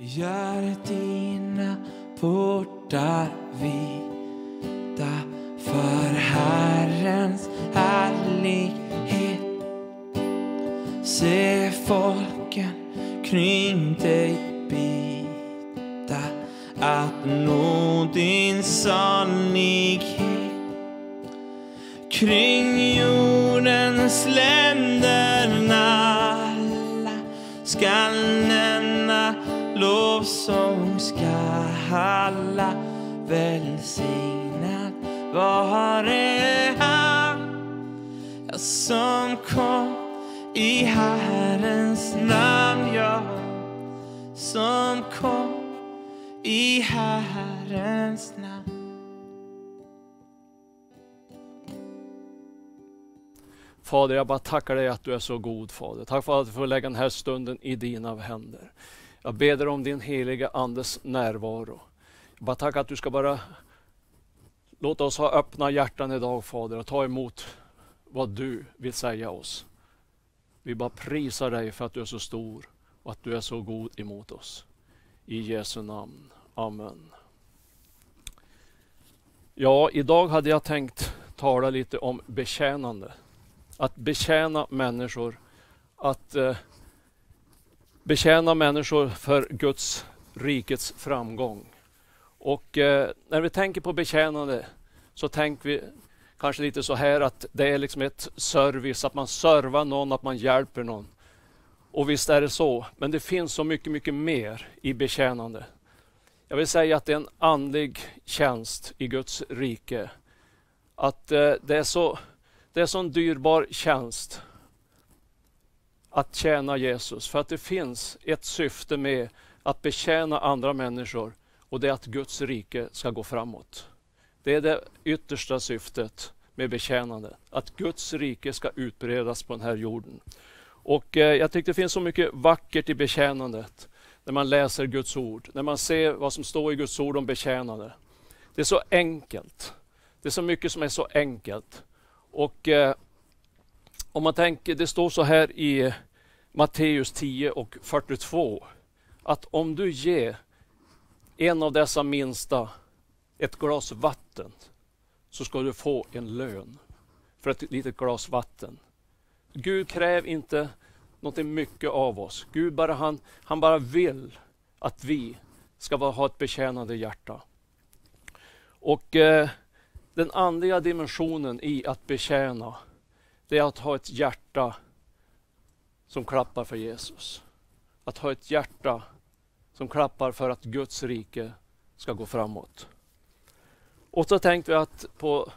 Gör dina portar vita för Herrens härlighet. Se folken kring dig bita att nå din sannighet. Kring jordens länder alla välsignad vare han som kom i Herrens namn, ja, som kom i Herrens namn. Fader, jag bara tackar dig att du är så god Fader. Tack för att vi får lägga den här stunden i dina händer. Jag ber om din heliga Andes närvaro. Jag bara tackar att du ska bara låta oss ha öppna hjärtan idag Fader och ta emot vad du vill säga oss. Vi bara prisar dig för att du är så stor och att du är så god emot oss. I Jesu namn. Amen. Ja, idag hade jag tänkt tala lite om betjänande. Att betjäna människor. Att eh, betjäna människor för Guds rikets framgång. Och eh, när vi tänker på betjänande så tänker vi kanske lite så här att det är liksom ett service, att man servar någon, att man hjälper någon. Och visst är det så, men det finns så mycket, mycket mer i betjänande. Jag vill säga att det är en andlig tjänst i Guds rike. Att eh, det är så det är så en dyrbar tjänst att tjäna Jesus. För att det finns ett syfte med att betjäna andra människor och det är att Guds rike ska gå framåt. Det är det yttersta syftet med betjänande. Att Guds rike ska utbredas på den här jorden. Och eh, jag tycker det finns så mycket vackert i betjänandet när man läser Guds ord, när man ser vad som står i Guds ord om betjänande. Det är så enkelt. Det är så mycket som är så enkelt. Och eh, om man tänker, det står så här i Matteus 10 och 42 att om du ger en av dessa minsta ett glas vatten så ska du få en lön för ett litet glas vatten. Gud kräver inte någonting mycket av oss. Gud bara, han, han bara vill att vi ska ha ett betjänande hjärta. Och eh, den andliga dimensionen i att betjäna, det är att ha ett hjärta som klappar för Jesus. Att ha ett hjärta som klappar för att Guds rike ska gå framåt. Och så tänkte vi att på,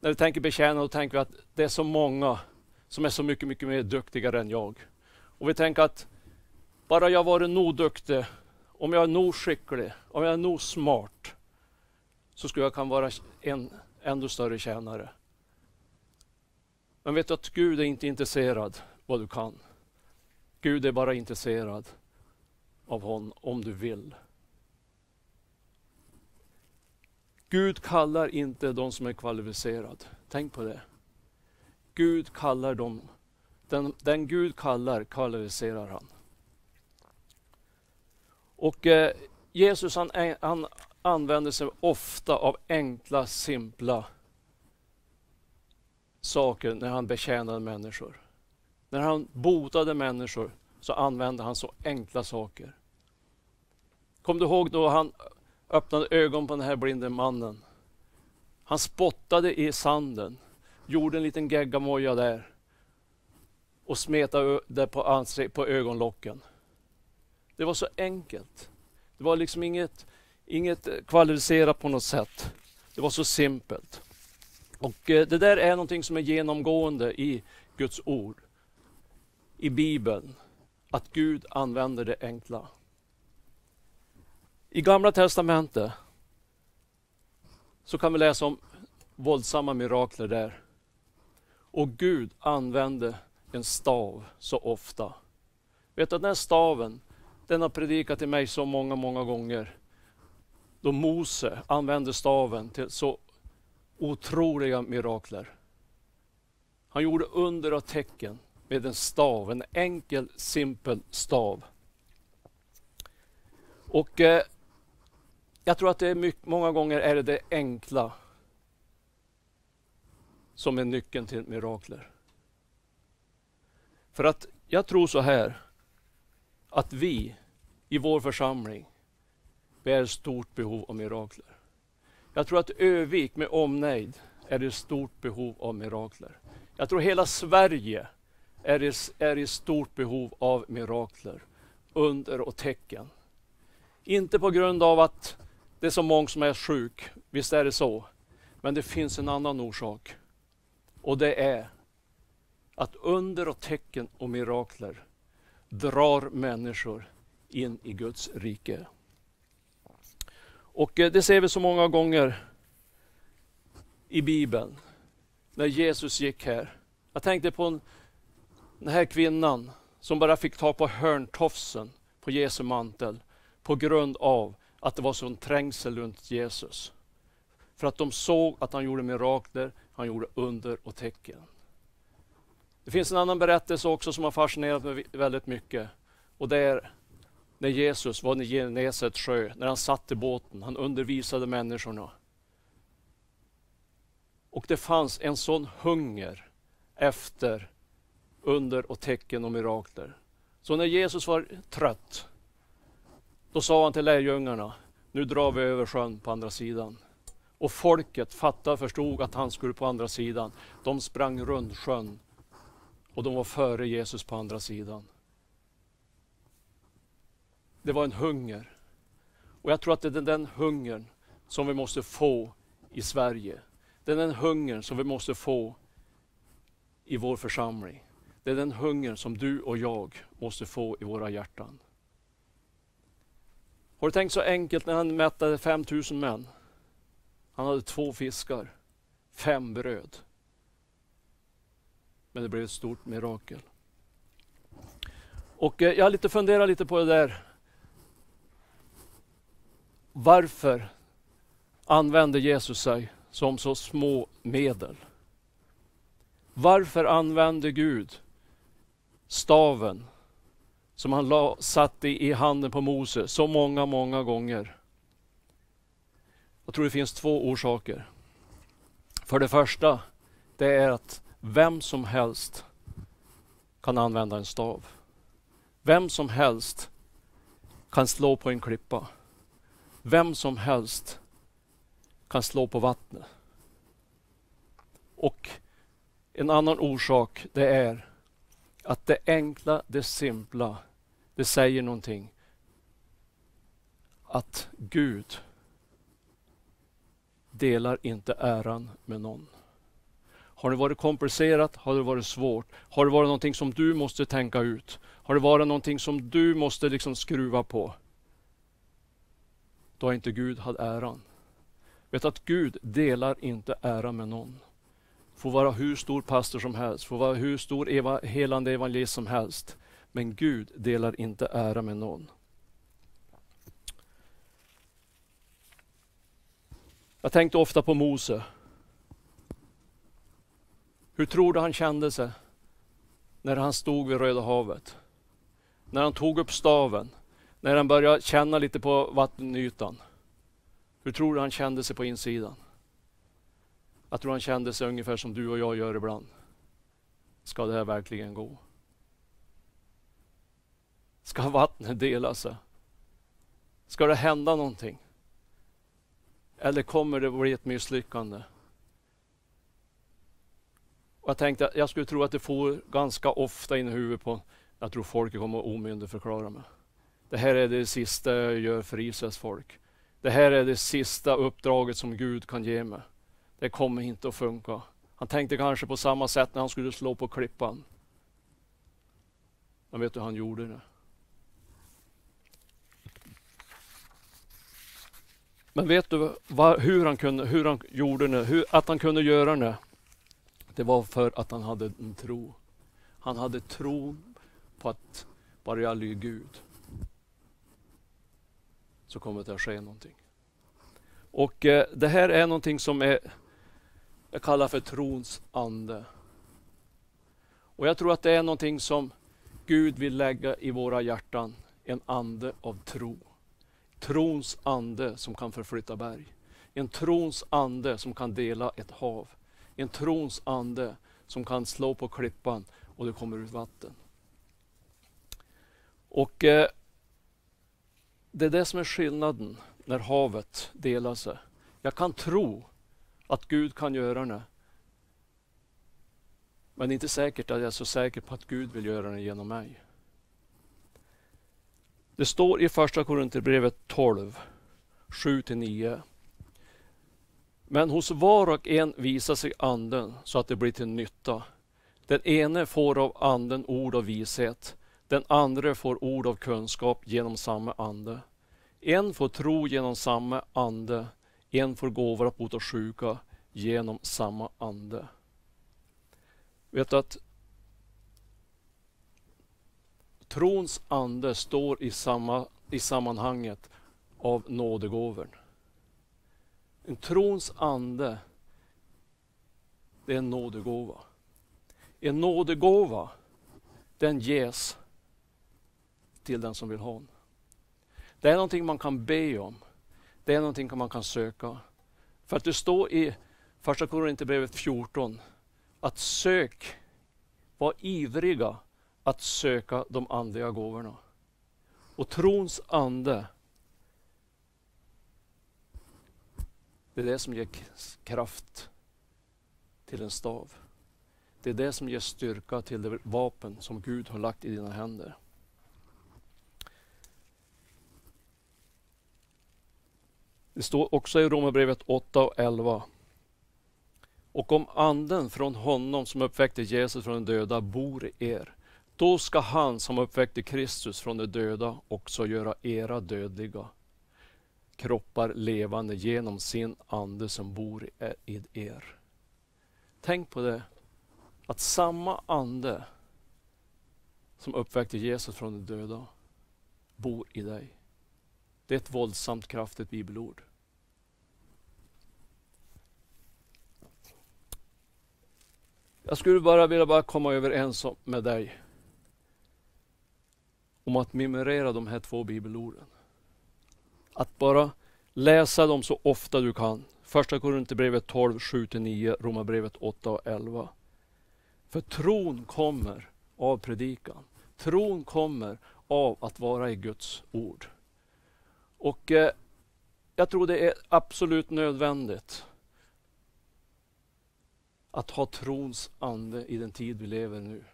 när vi tänker betjäna, då tänker vi att det är så många som är så mycket, mycket mer duktigare än jag. Och vi tänker att bara jag varit nog duktig, om jag är nog skicklig, om jag är nog smart, så skulle jag kunna vara en ännu större tjänare. Men vet du att Gud är inte intresserad vad du kan. Gud är bara intresserad av honom om du vill. Gud kallar inte de som är kvalificerade. Tänk på det. Gud kallar dem, den, den Gud kallar kvalificerar han. Och eh, Jesus han, han använder sig ofta av enkla, simpla saker när han betjänar människor. När han botade människor så använde han så enkla saker. Kom du ihåg då han öppnade ögon på den här blinde mannen? Han spottade i sanden, gjorde en liten geggamoja där och smetade det på, på ögonlocken. Det var så enkelt. Det var liksom inget Inget kvalificerat på något sätt. Det var så simpelt. Och eh, det där är någonting som är genomgående i Guds ord. I Bibeln. Att Gud använder det enkla. I Gamla Testamentet så kan vi läsa om våldsamma mirakler där. Och Gud använde en stav så ofta. Vet du, den här staven, den har predikat till mig så många, många gånger då Mose använde staven till så otroliga mirakler. Han gjorde under och tecken med en stav, en enkel simpel stav. Och eh, jag tror att det är mycket, många gånger är det det enkla som är nyckeln till mirakler. För att jag tror så här, att vi i vår församling, vi är i stort behov av mirakler. Jag tror att Övik med omnejd är i stort behov av mirakler. Jag tror hela Sverige är i, är i stort behov av mirakler, under och tecken. Inte på grund av att det är så många som är sjuk, visst är det så. Men det finns en annan orsak. Och det är att under och tecken och mirakler drar människor in i Guds rike. Och eh, det ser vi så många gånger i Bibeln, när Jesus gick här. Jag tänkte på en den här kvinnan som bara fick ta på hörntofsen på Jesu mantel på grund av att det var sån trängsel runt Jesus. För att de såg att han gjorde mirakler, han gjorde under och tecken. Det finns en annan berättelse också som har fascinerat mig väldigt mycket. Och det är när Jesus var i Genesets sjö, när han satt i båten, han undervisade människorna. Och det fanns en sån hunger efter under och tecken och mirakler. Så när Jesus var trött, då sa han till lärjungarna, nu drar vi över sjön på andra sidan. Och folket fattade och förstod att han skulle på andra sidan. De sprang runt sjön och de var före Jesus på andra sidan. Det var en hunger. Och jag tror att det är den hungern som vi måste få i Sverige. Det är den hungern som vi måste få i vår församling. Det är den hungern som du och jag måste få i våra hjärtan. Har du tänkt så enkelt när han mättade 5000 män? Han hade två fiskar, fem bröd. Men det blev ett stort mirakel. Och eh, jag har lite funderat lite på det där. Varför använde Jesus sig som så små medel? Varför använde Gud staven som han la, satte i handen på Mose så många, många gånger? Jag tror det finns två orsaker. För det första, det är att vem som helst kan använda en stav. Vem som helst kan slå på en klippa. Vem som helst kan slå på vattnet. Och en annan orsak det är att det enkla, det simpla, det säger någonting. Att Gud delar inte äran med någon. Har det varit komplicerat? Har det varit svårt? Har det varit någonting som du måste tänka ut? Har det varit någonting som du måste liksom skruva på? Då har inte Gud haft äran. Vet att Gud delar inte äran med någon. Får vara hur stor pastor som helst, får vara hur stor eva, helande evangelist som helst. Men Gud delar inte ära med någon. Jag tänkte ofta på Mose. Hur tror du han kände sig när han stod vid Röda havet? När han tog upp staven, när han började känna lite på vattenytan. Hur tror du han kände sig på insidan? Jag tror han kände sig ungefär som du och jag gör ibland. Ska det här verkligen gå? Ska vattnet dela sig? Ska det hända någonting? Eller kommer det bli ett misslyckande? Och jag tänkte jag skulle tro att det får ganska ofta in i huvudet på, jag tror folket kommer att omyndigförklara mig. Det här är det sista jag gör för Israels folk. Det här är det sista uppdraget som Gud kan ge mig. Det kommer inte att funka. Han tänkte kanske på samma sätt när han skulle slå på klippan. Men vet du hur han gjorde det? Men vet du vad, hur, han kunde, hur han gjorde det? Hur, att han kunde göra det? Det var för att han hade en tro. Han hade tro på att bara jag lyder Gud så kommer det att ske någonting. Och eh, det här är någonting som är, jag kallar för trons ande. Och jag tror att det är någonting som Gud vill lägga i våra hjärtan, en ande av tro. trons ande som kan förflytta berg. En trons ande som kan dela ett hav. En trons ande som kan slå på klippan och det kommer ut vatten. Och eh, Det är det som är skillnaden när havet delar sig. Jag kan tro att Gud kan göra det. Men det är inte säkert att jag är så säker på att Gud vill göra det genom mig. Det står i första Korinthierbrevet 12, 7-9. Men hos var och en visar sig anden så att det blir till nytta. Den ene får av anden ord av vishet, den andra får ord av kunskap genom samma ande. En får tro genom samma ande, en får gåvor att bota sjuka genom samma ande. Vet du att trons ande står i, samma, i sammanhanget av nådegåvor. En trons ande, det är en nådegåva. En nådegåva, den ges till den som vill ha den. Det är någonting man kan be om. Det är någonting man kan söka. För att det står i Första Korinthierbrevet 14 att sök, var ivriga att söka de andliga gåvorna. Och trons ande, det är det som ger kraft till en stav. Det är det som ger styrka till det vapen som Gud har lagt i dina händer. Det står också i Romarbrevet 8 och 11. Och om anden från honom som uppväckte Jesus från de döda bor i er, då ska han som uppväckte Kristus från de döda också göra era dödliga kroppar levande genom sin ande som bor i er. Tänk på det, att samma ande som uppväckte Jesus från de döda bor i dig. Det är ett våldsamt kraftigt bibelord. Jag skulle bara vilja bara komma överens med dig om att memorera de här två bibelorden. Att bara läsa dem så ofta du kan. Första Korinthierbrevet 12, 7-9, Romarbrevet 8 och 11. För tron kommer av predikan. Tron kommer av att vara i Guds ord. Och eh, jag tror det är absolut nödvändigt att ha trons ande i den tid vi lever nu.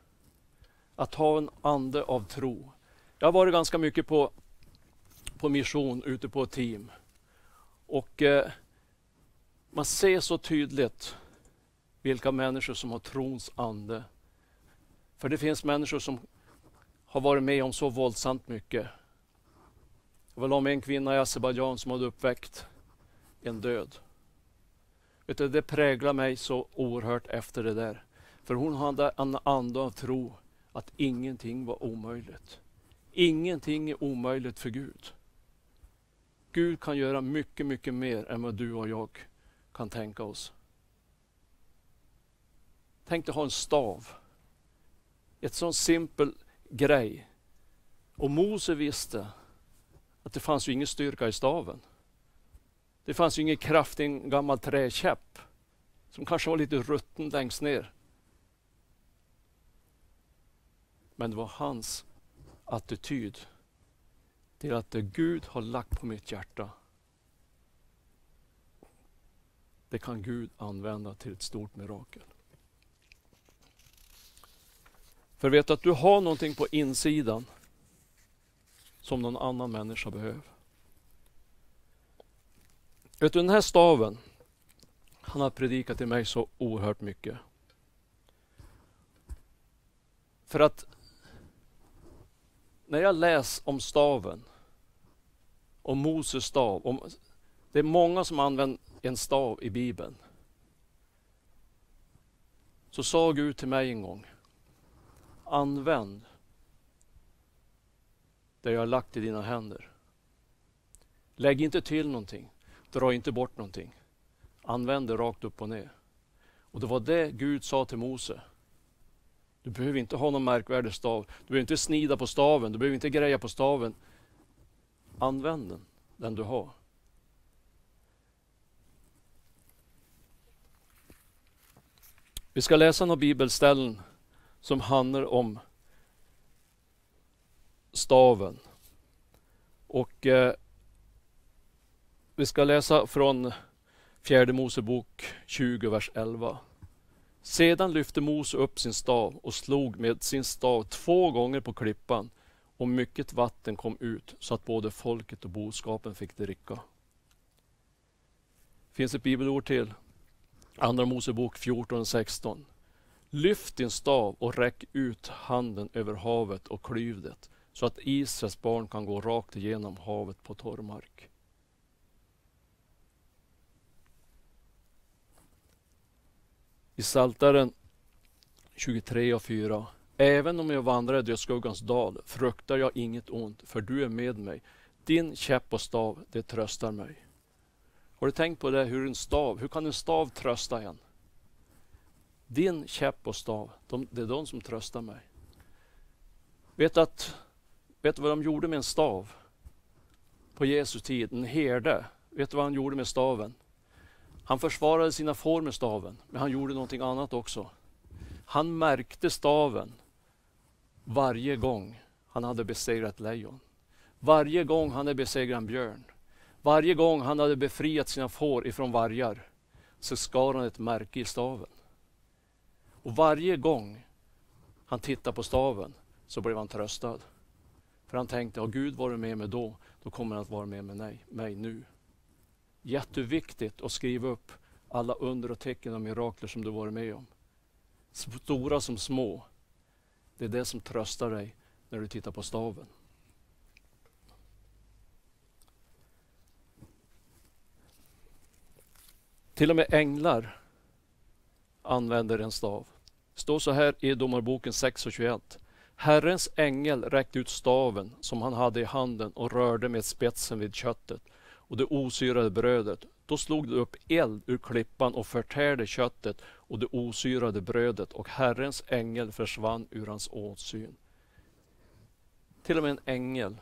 Att ha en ande av tro. Jag har varit ganska mycket på, på mission ute på team. Och eh, man ser så tydligt vilka människor som har trons ande. För det finns människor som har varit med om så våldsamt mycket. Jag var med en kvinna i Azerbajdzjan som hade uppväckt en död. Vet du, det präglade mig så oerhört efter det där. För hon hade en ande av tro att ingenting var omöjligt. Ingenting är omöjligt för Gud. Gud kan göra mycket, mycket mer än vad du och jag kan tänka oss. Tänk dig ha en stav. Ett sån simpel grej. Och Mose visste att det fanns ju ingen styrka i staven. Det fanns ju ingen kraft i en gammal träkäpp som kanske var lite rutten längst ner. Men det var hans attityd till att det Gud har lagt på mitt hjärta, det kan Gud använda till ett stort mirakel. För vet att du har någonting på insidan som någon annan människa behöver. Vet du, den här staven, han har predikat till mig så oerhört mycket. För att när jag läser om staven, om Moses stav, om, det är många som använder en stav i Bibeln. Så sa Gud till mig en gång, använd det jag har lagt i dina händer. Lägg inte till någonting. Dra inte bort någonting. Använd det rakt upp och ner. Och det var det Gud sa till Mose. Du behöver inte ha någon märkvärdig stav. Du behöver inte snida på staven. Du behöver inte greja på staven. Använd den. den du har. Vi ska läsa några bibelställen som handlar om staven. Och eh, Vi ska läsa från Fjärde Mosebok 20, vers 11. Sedan lyfte Mose upp sin stav och slog med sin stav två gånger på klippan och mycket vatten kom ut så att både folket och boskapen fick dricka. Det finns ett bibelord till. Andra Mosebok 14 och 16. Lyft din stav och räck ut handen över havet och klyv det så att Israels barn kan gå rakt igenom havet på torr mark. I Saltaren 23 och 4. Även om jag vandrar i dödsskuggans dal fruktar jag inget ont, för du är med mig. Din käpp och stav, det tröstar mig. Har du tänkt på det, hur en stav, hur kan en stav trösta en? Din käpp och stav, de, det är de som tröstar mig. Vet att, vet du vad de gjorde med en stav? På Jesu tid, en herde. Vet du vad han gjorde med staven? Han försvarade sina får med staven, men han gjorde någonting annat också. Han märkte staven varje gång han hade besegrat lejon. Varje gång han hade besegrat en björn. Varje gång han hade befriat sina får ifrån vargar så skar han ett märke i staven. Och varje gång han tittade på staven så blev han tröstad. För han tänkte, har Gud varit med mig då, då kommer han att vara med mig, mig nu. Jätteviktigt att skriva upp alla under och tecken och mirakler som du varit med om. Stora som små. Det är det som tröstar dig när du tittar på staven. Till och med änglar använder en stav. Det står så här i Domarboken 6 och 21. Herrens ängel räckte ut staven som han hade i handen och rörde med spetsen vid köttet och det osyrade brödet. Då slog det upp eld ur klippan och förtärde köttet och det osyrade brödet och Herrens ängel försvann ur hans åsyn. Till och med en ängel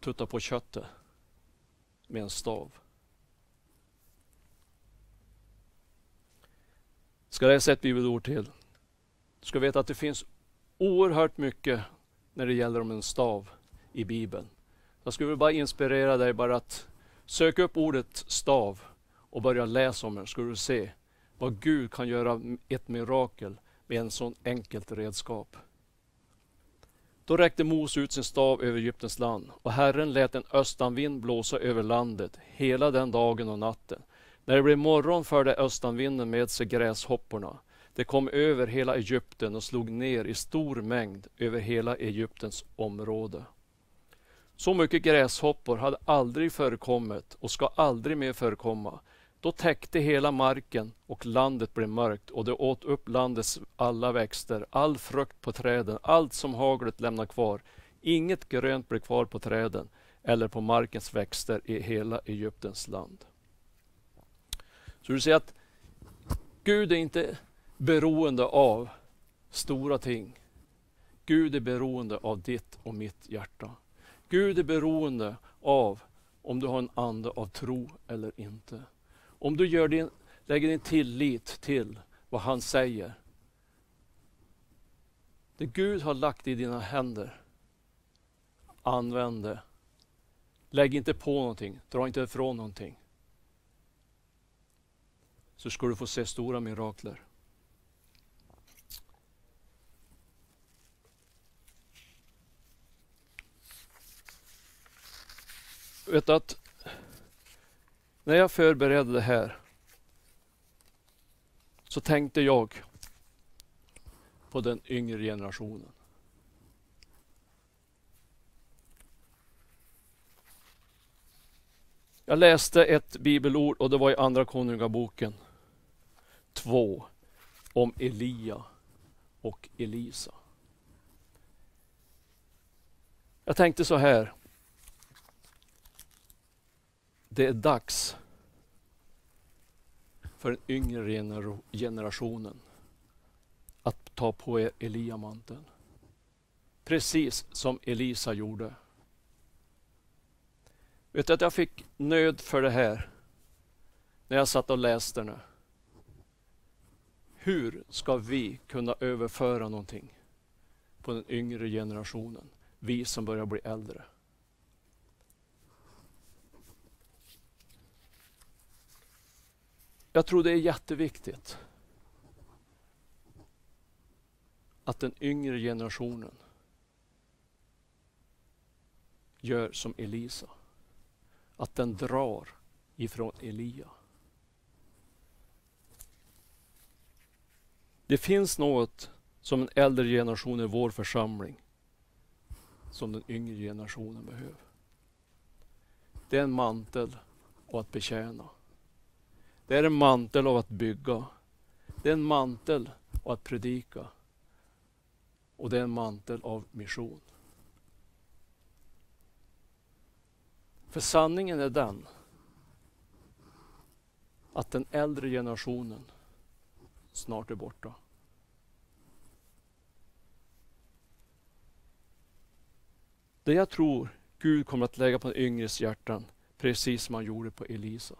tuttar på köttet med en stav. Ska läsa ett bibelord till. Du ska veta att det finns oerhört mycket när det gäller om en stav i Bibeln. Jag skulle bara inspirera dig bara att söka upp ordet stav och börja läsa om det, ska du se vad Gud kan göra ett mirakel med en sån enkelt redskap. Då räckte Mose ut sin stav över Egyptens land och Herren lät en östanvind blåsa över landet hela den dagen och natten. När det blev morgon förde östanvinden med sig gräshopporna. Det kom över hela Egypten och slog ner i stor mängd över hela Egyptens område. Så mycket gräshoppor hade aldrig förekommit och ska aldrig mer förekomma. Då täckte hela marken och landet blev mörkt och det åt upp landets alla växter, all frukt på träden, allt som haglet lämnade kvar. Inget grönt blev kvar på träden eller på markens växter i hela Egyptens land. Så du ser att Gud är inte beroende av stora ting. Gud är beroende av ditt och mitt hjärta. Gud är beroende av om du har en ande av tro eller inte. Om du gör din, lägger din tillit till vad han säger. Det Gud har lagt i dina händer, använd det. Lägg inte på någonting, dra inte ifrån någonting. Så ska du få se stora mirakler. Vet att när jag förberedde det här så tänkte jag på den yngre generationen. Jag läste ett bibelord och det var i Andra Konungaboken 2 om Elia och Elisa. Jag tänkte så här det är dags för den yngre generationen att ta på er Eliamanteln. Precis som Elisa gjorde. Vet du att jag fick nöd för det här när jag satt och läste nu. Hur ska vi kunna överföra någonting på den yngre generationen? Vi som börjar bli äldre. Jag tror det är jätteviktigt att den yngre generationen gör som Elisa. Att den drar ifrån Elia. Det finns något som en äldre generation i vår församling som den yngre generationen behöver. Det är en mantel och att betjäna. Det är en mantel av att bygga. Det är en mantel av att predika. Och det är en mantel av mission. För sanningen är den att den äldre generationen snart är borta. Det jag tror Gud kommer att lägga på den yngres hjärtan, precis som han gjorde på Elisa.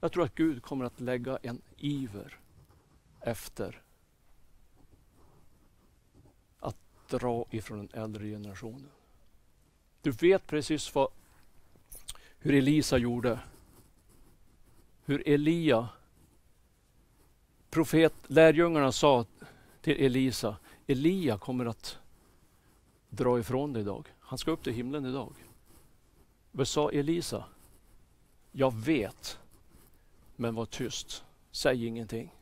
Jag tror att Gud kommer att lägga en iver efter att dra ifrån den äldre generationen. Du vet precis vad, hur Elisa gjorde. Hur Elia, profet, lärjungarna sa till Elisa, Elia kommer att dra ifrån dig idag. Han ska upp till himlen idag. Vad sa Elisa? Jag vet, men var tyst. Säg ingenting.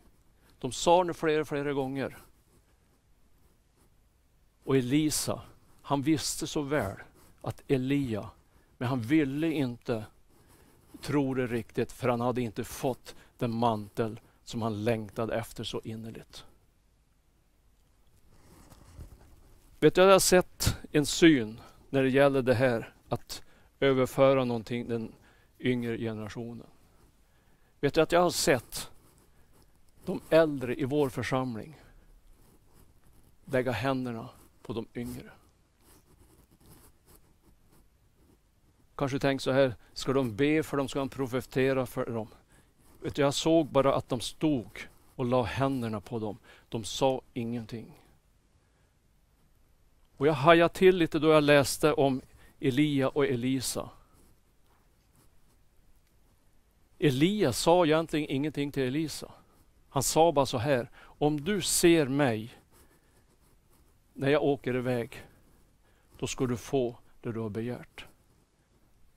De sa det flera, flera gånger. Och Elisa, han visste så väl att Elia, men han ville inte tro det riktigt för han hade inte fått den mantel som han längtade efter så innerligt. Vet du, jag har sett en syn när det gäller det här att överföra någonting den yngre generationen. Vet du att jag har sett de äldre i vår församling lägga händerna på de yngre. Kanske tänk så här, ska de be för dem, ska de profetera för dem? Vet du, jag såg bara att de stod och la händerna på dem. De sa ingenting. Och jag hajade till lite då jag läste om Elia och Elisa. Elias sa egentligen ingenting till Elisa. Han sa bara så här, om du ser mig när jag åker iväg, då ska du få det du har begärt.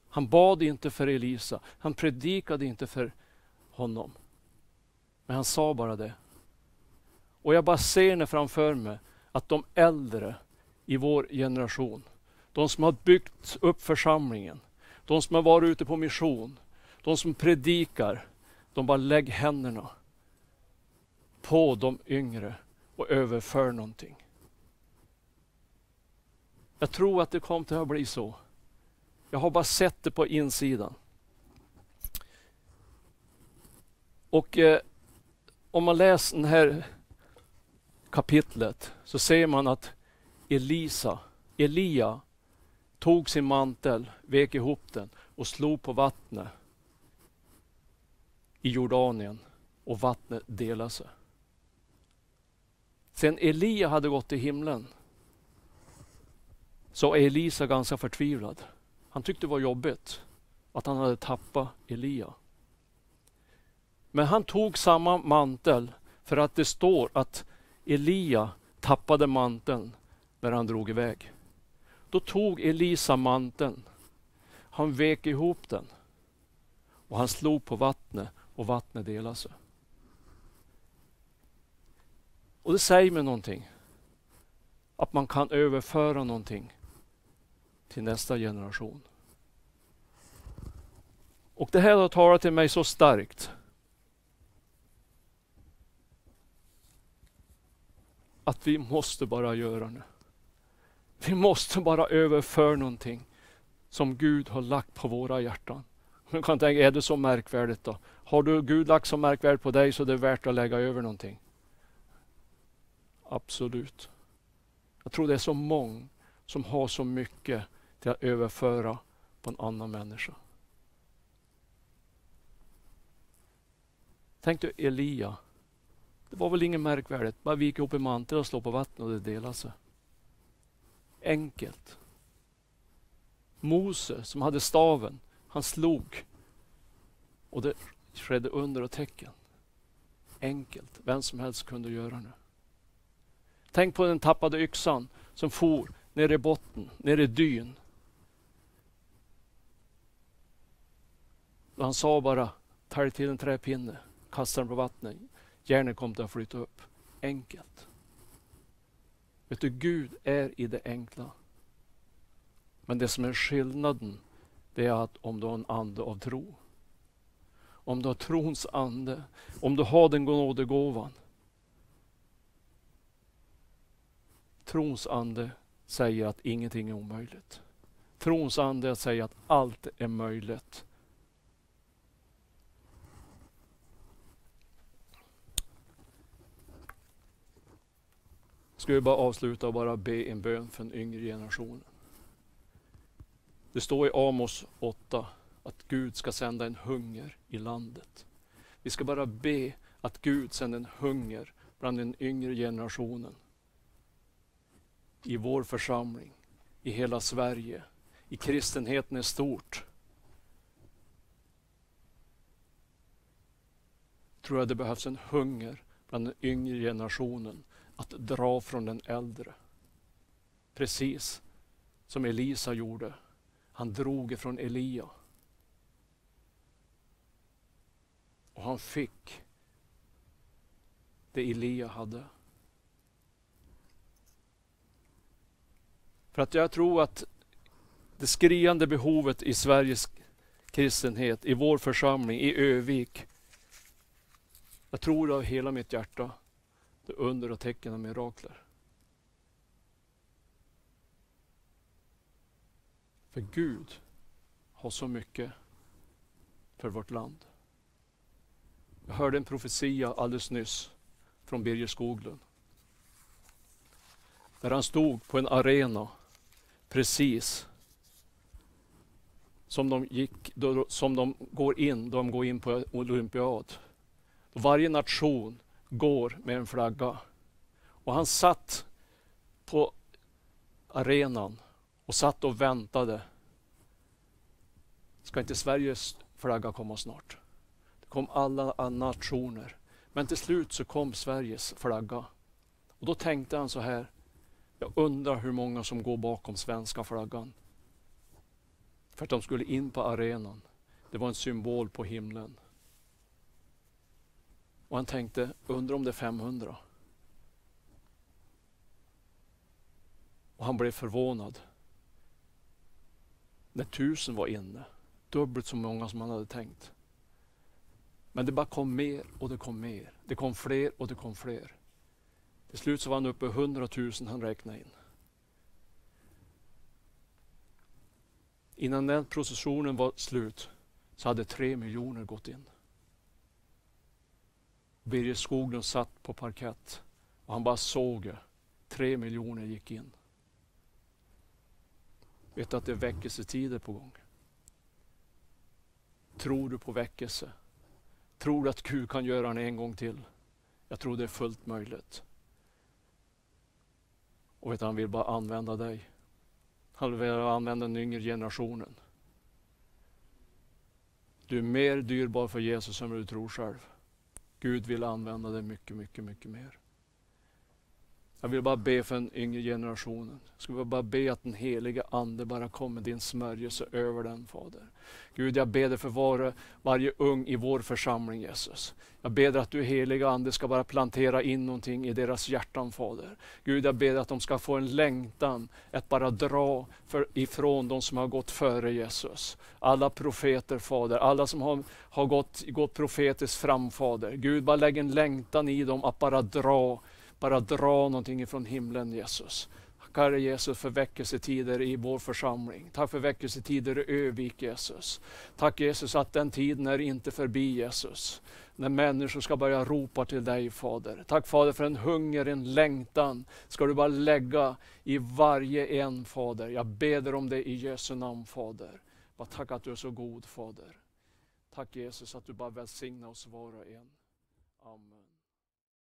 Han bad inte för Elisa, han predikade inte för honom. Men han sa bara det. Och jag bara ser det framför mig att de äldre i vår generation, de som har byggt upp församlingen, de som har varit ute på mission, de som predikar, de bara lägger händerna på de yngre och överför någonting. Jag tror att det kommer att bli så. Jag har bara sett det på insidan. Och eh, om man läser det här kapitlet så ser man att Elisa, Elia tog sin mantel, vek ihop den och slog på vattnet i Jordanien och vattnet delade sig. Sen Elia hade gått till himlen så är Elisa ganska förtvivlad. Han tyckte det var jobbigt att han hade tappat Elia. Men han tog samma mantel för att det står att Elia tappade manteln när han drog iväg. Då tog Elisa manteln. Han vek ihop den och han slog på vattnet och vattnet delar sig. Och det säger mig någonting. Att man kan överföra någonting till nästa generation. Och det här har talat till mig så starkt. Att vi måste bara göra nu. Vi måste bara överföra någonting som Gud har lagt på våra hjärtan. Man kan tänka, är det så märkvärdigt då? Har du Gud lagt så märkvärdigt på dig så det är värt att lägga över någonting? Absolut. Jag tror det är så många som har så mycket till att överföra på en annan människa. Tänk dig Elia. Det var väl inget märkvärdigt. Bara vika ihop en mantel och slå på vattnet och det delade sig. Enkelt. Mose som hade staven, han slog. Och det skedde under och tecken. Enkelt. Vem som helst kunde göra det. Tänk på den tappade yxan som for ner i botten, ner i dyn. Och han sa bara, tälj till en träpinne, kasta den på vattnet. Järnet kom till att flyta upp. Enkelt. Vet du, Gud är i det enkla. Men det som är skillnaden, det är att om du har en ande av tro. Om du har trons ande, om du har den nådegåvan. Trons ande säger att ingenting är omöjligt. Trons ande säger att allt är möjligt. Ska vi bara avsluta och bara be en bön för den yngre generationen. Det står i Amos 8 att Gud ska sända en hunger i landet. Vi ska bara be att Gud sänder en hunger bland den yngre generationen. I vår församling, i hela Sverige, i kristenheten i stort. Tror jag det behövs en hunger bland den yngre generationen att dra från den äldre. Precis som Elisa gjorde. Han drog ifrån Elia. Och han fick det Elia hade. För att jag tror att det skriande behovet i Sveriges kristenhet, i vår församling, i Övik. Jag tror av hela mitt hjärta, det under och tecken och mirakler. För Gud har så mycket för vårt land. Jag hörde en profetia alldeles nyss från Birger Skoglund. Där han stod på en arena precis som de, gick, som de går in, de går in på olympiad. Varje nation går med en flagga. Och han satt på arenan och satt och väntade. Ska inte Sveriges flagga komma snart? Det kom alla nationer. Men till slut så kom Sveriges flagga. Och då tänkte han så här. Jag undrar hur många som går bakom svenska flaggan. För att de skulle in på arenan. Det var en symbol på himlen. Och han tänkte, undrar om det är 500. Och han blev förvånad. När tusen var inne. Dubbelt så många som han hade tänkt. Men det bara kom mer och det kom mer. Det kom fler och det kom fler. Till slut så var han uppe i 100 000 han räknade in. Innan den processionen var slut så hade tre miljoner gått in. Birger Skoglund satt på parkett och han bara såg det. Tre miljoner gick in. Vet du att det är väckelsetider på gång? Tror du på väckelse? Tror du att Gud kan göra det en gång till? Jag tror det är fullt möjligt. Och vet du, han vill bara använda dig. Han vill använda den yngre generationen. Du är mer dyrbar för Jesus än vad du tror själv. Gud vill använda dig mycket, mycket, mycket mer. Jag vill bara be för den yngre generationen. Jag skulle bara be att den heliga Ande bara kommer din smörjelse över den Fader. Gud, jag ber dig för var, varje ung i vår församling Jesus. Jag ber dig att du heliga Ande ska bara plantera in någonting i deras hjärtan Fader. Gud, jag ber dig att de ska få en längtan att bara dra för, ifrån de som har gått före Jesus. Alla profeter Fader, alla som har, har gått, gått profetiskt fram Fader. Gud, bara lägg en längtan i dem att bara dra bara dra någonting ifrån himlen Jesus. Tack Herre Jesus för väckelsetider i vår församling. Tack för väckelsetider i Övik Jesus. Tack Jesus att den tiden är inte förbi Jesus. När människor ska börja ropa till dig Fader. Tack Fader för en hunger, en längtan ska du bara lägga i varje en Fader. Jag ber om det i Jesu namn Fader. Bara tack att du är så god Fader. Tack Jesus att du bara välsignar oss var och en. Amen.